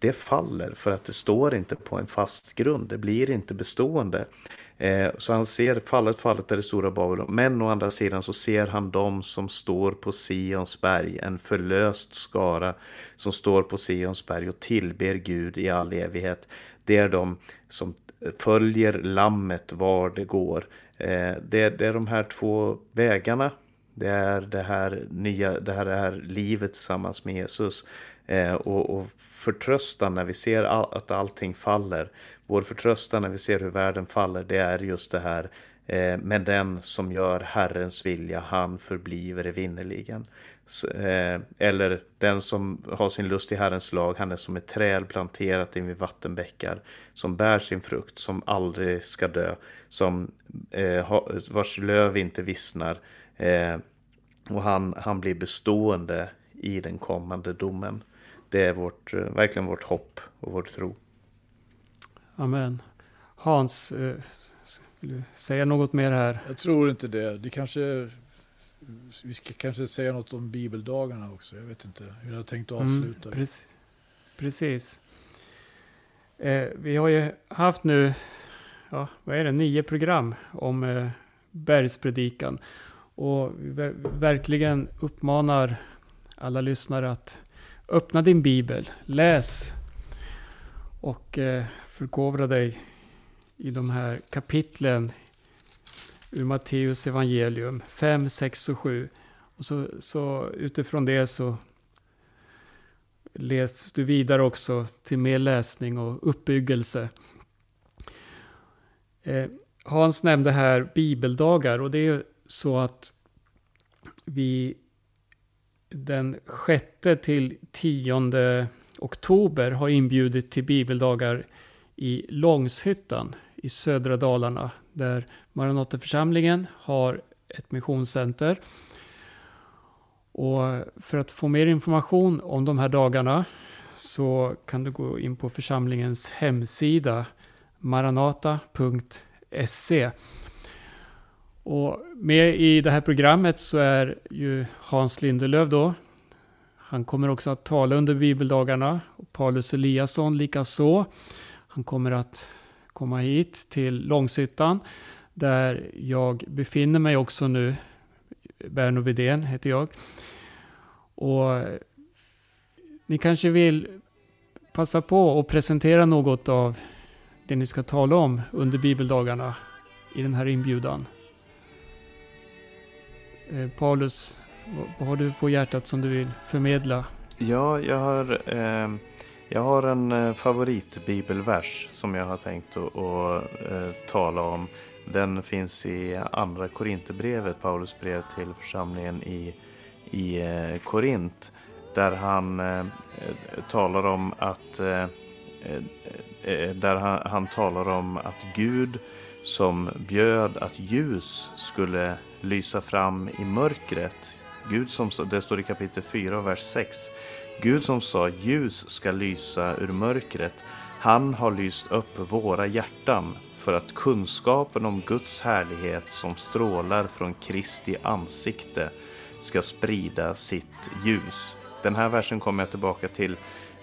det faller för att det står inte på en fast grund. Det blir inte bestående. Eh, så han ser fallet, fallet är det stora Babylon. Men å andra sidan så ser han dem som står på Sions berg. En förlöst skara som står på Sions berg och tillber Gud i all evighet. Det är de som följer lammet var det går. Eh, det, det är de här två vägarna. Det är det här nya, det här, det här livet tillsammans med Jesus. Eh, och, och förtröstan när vi ser all, att allting faller. Vår förtröstan när vi ser hur världen faller, det är just det här. Eh, men den som gör Herrens vilja, han förbliver evinnerligen. Eh, eller den som har sin lust i Herrens lag, han är som ett träd planterat invid vattenbäckar. Som bär sin frukt, som aldrig ska dö. Som eh, vars löv inte vissnar. Eh, och han, han blir bestående i den kommande domen det är vårt, eh, verkligen vårt hopp och vår tro. Amen. Hans, eh, vill du säga något mer här? Jag tror inte det. Det kanske, vi ska kanske säga något om bibeldagarna också. Jag vet inte hur jag har tänkt att mm, avsluta. Mm, precis. precis. Eh, vi har ju haft nu, ja, vad är det, nio program om eh, bergspredikan. Och vi verkligen uppmanar alla lyssnare att Öppna din bibel, läs och eh, förkovra dig i de här kapitlen ur Matteus evangelium 5, 6 och 7. Och så, så utifrån det så läs du vidare också till mer läsning och uppbyggelse. Eh, Hans nämnde här bibeldagar och det är så att vi den 6 till 10 oktober har inbjudit till bibeldagar i Långshyttan i södra Dalarna där Maranataförsamlingen har ett missionscenter. Och för att få mer information om de här dagarna så kan du gå in på församlingens hemsida maranata.se och med i det här programmet så är ju Hans Lindelöv då. Han kommer också att tala under bibeldagarna. Och Paulus Eliasson likaså. Han kommer att komma hit till Långshyttan. Där jag befinner mig också nu. Berno Widén heter jag. Och ni kanske vill passa på att presentera något av det ni ska tala om under bibeldagarna i den här inbjudan. Eh, Paulus, vad har du på hjärtat som du vill förmedla? Ja, jag har, eh, Jag har en eh, favoritbibelvers som jag har tänkt att, att eh, tala om. Den finns i andra Korinthierbrevet, Paulus brev till församlingen i, i eh, Korint. Där han eh, talar om att eh, eh där han, han, talar om att Gud som bjöd att ljus skulle lysa fram i mörkret. Gud som, det står i kapitel 4, vers 6. Gud som sa ljus ska lysa ur mörkret, han har lyst upp våra hjärtan för att kunskapen om Guds härlighet som strålar från Kristi ansikte ska sprida sitt ljus. Den här versen kommer jag tillbaka till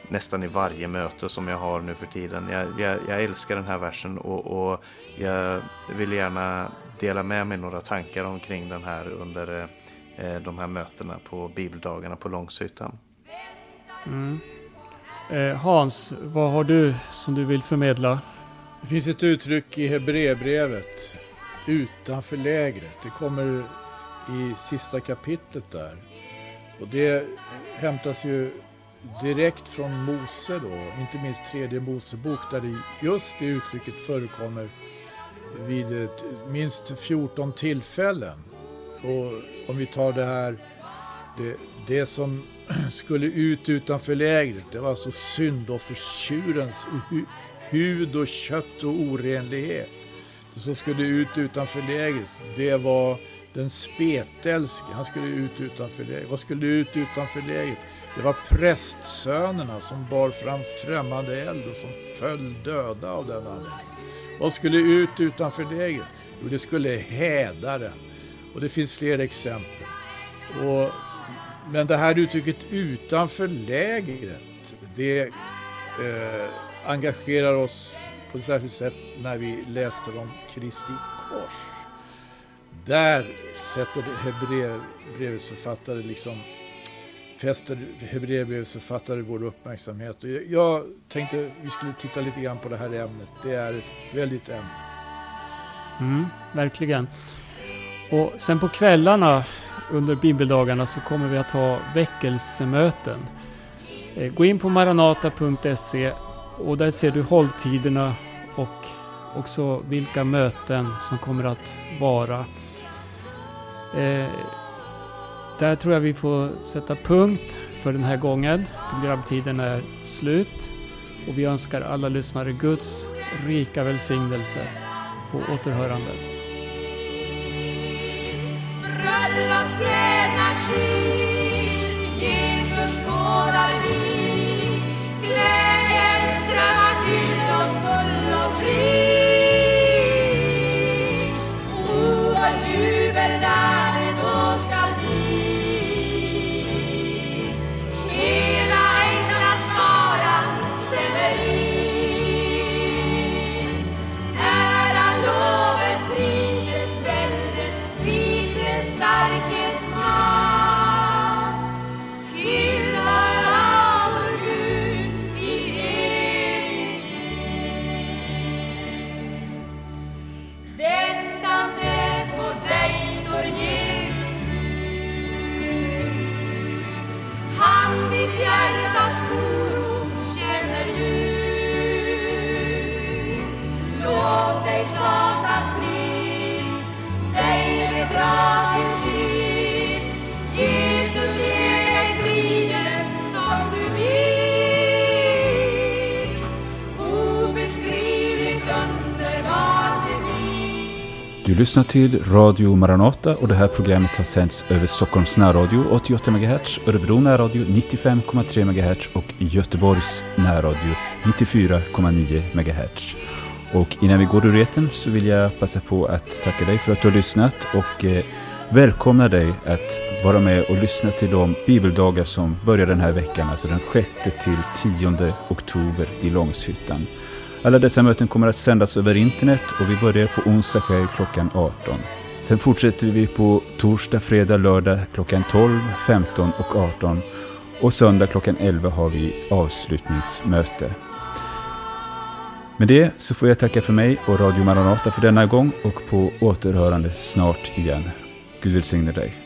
nästan i varje möte som jag har nu för tiden. Jag, jag, jag älskar den här versen och, och, jag vill gärna dela med mig några tankar omkring den här under eh, de här mötena på bibeldagarna på Långshyttan. Mm. Eh, Hans, vad har du som du vill förmedla? Det finns ett uttryck i Hebreerbrevet, utanför lägret. Det kommer i sista kapitlet där. Och det hämtas ju direkt från Mose då, inte minst tredje Mosebok där det just det uttrycket förekommer vid ett, minst 14 tillfällen. Och om vi tar det här, det, det som skulle ut utanför lägret. Det var alltså syndoffertjurens hud och kött och orenlighet. Det som skulle ut utanför lägret, det var den spetälske. Han skulle ut utanför lägret. Vad skulle ut utanför lägret? Det var prästsönerna som bar fram främmande eld och som föll döda av den anledningen. Vad skulle ut utanför lägret? Jo, det skulle hädaren. Och det finns fler exempel. Och men det här uttrycket utanför lägret, det eh, engagerar oss på ett särskilt sätt när vi läste om Kristi kors. Där sätter Hebreerbrevets författare liksom fäster Hebreerbrevets författare vår uppmärksamhet. Och jag tänkte vi skulle titta lite grann på det här ämnet. Det är ett väldigt ämne. Mm, verkligen. Och sen på kvällarna under bibeldagarna så kommer vi att ha väckelsemöten. Eh, gå in på maranata.se och där ser du hålltiderna och också vilka möten som kommer att vara. Eh, där tror jag vi får sätta punkt för den här gången. Programtiden är slut och vi önskar alla lyssnare Guds rika välsignelse på återhörande. bröllopskläderna skyr Jesus skådar vi Du lyssnar till Radio Maranata och det här programmet har sänds över Stockholms närradio 88 MHz, Örebro närradio 95,3 MHz och Göteborgs närradio 94,9 MHz. Och innan vi går ur eten så vill jag passa på att tacka dig för att du har lyssnat och eh, välkomna dig att vara med och lyssna till de bibeldagar som börjar den här veckan, alltså den 6 till 10 oktober i Långshyttan. Alla dessa möten kommer att sändas över internet och vi börjar på onsdag kväll klockan 18. Sen fortsätter vi på torsdag, fredag, lördag klockan 12, 15 och 18. Och söndag klockan 11 har vi avslutningsmöte. Med det så får jag tacka för mig och Radio Maranata för denna gång och på återhörande snart igen. Gud välsigne dig.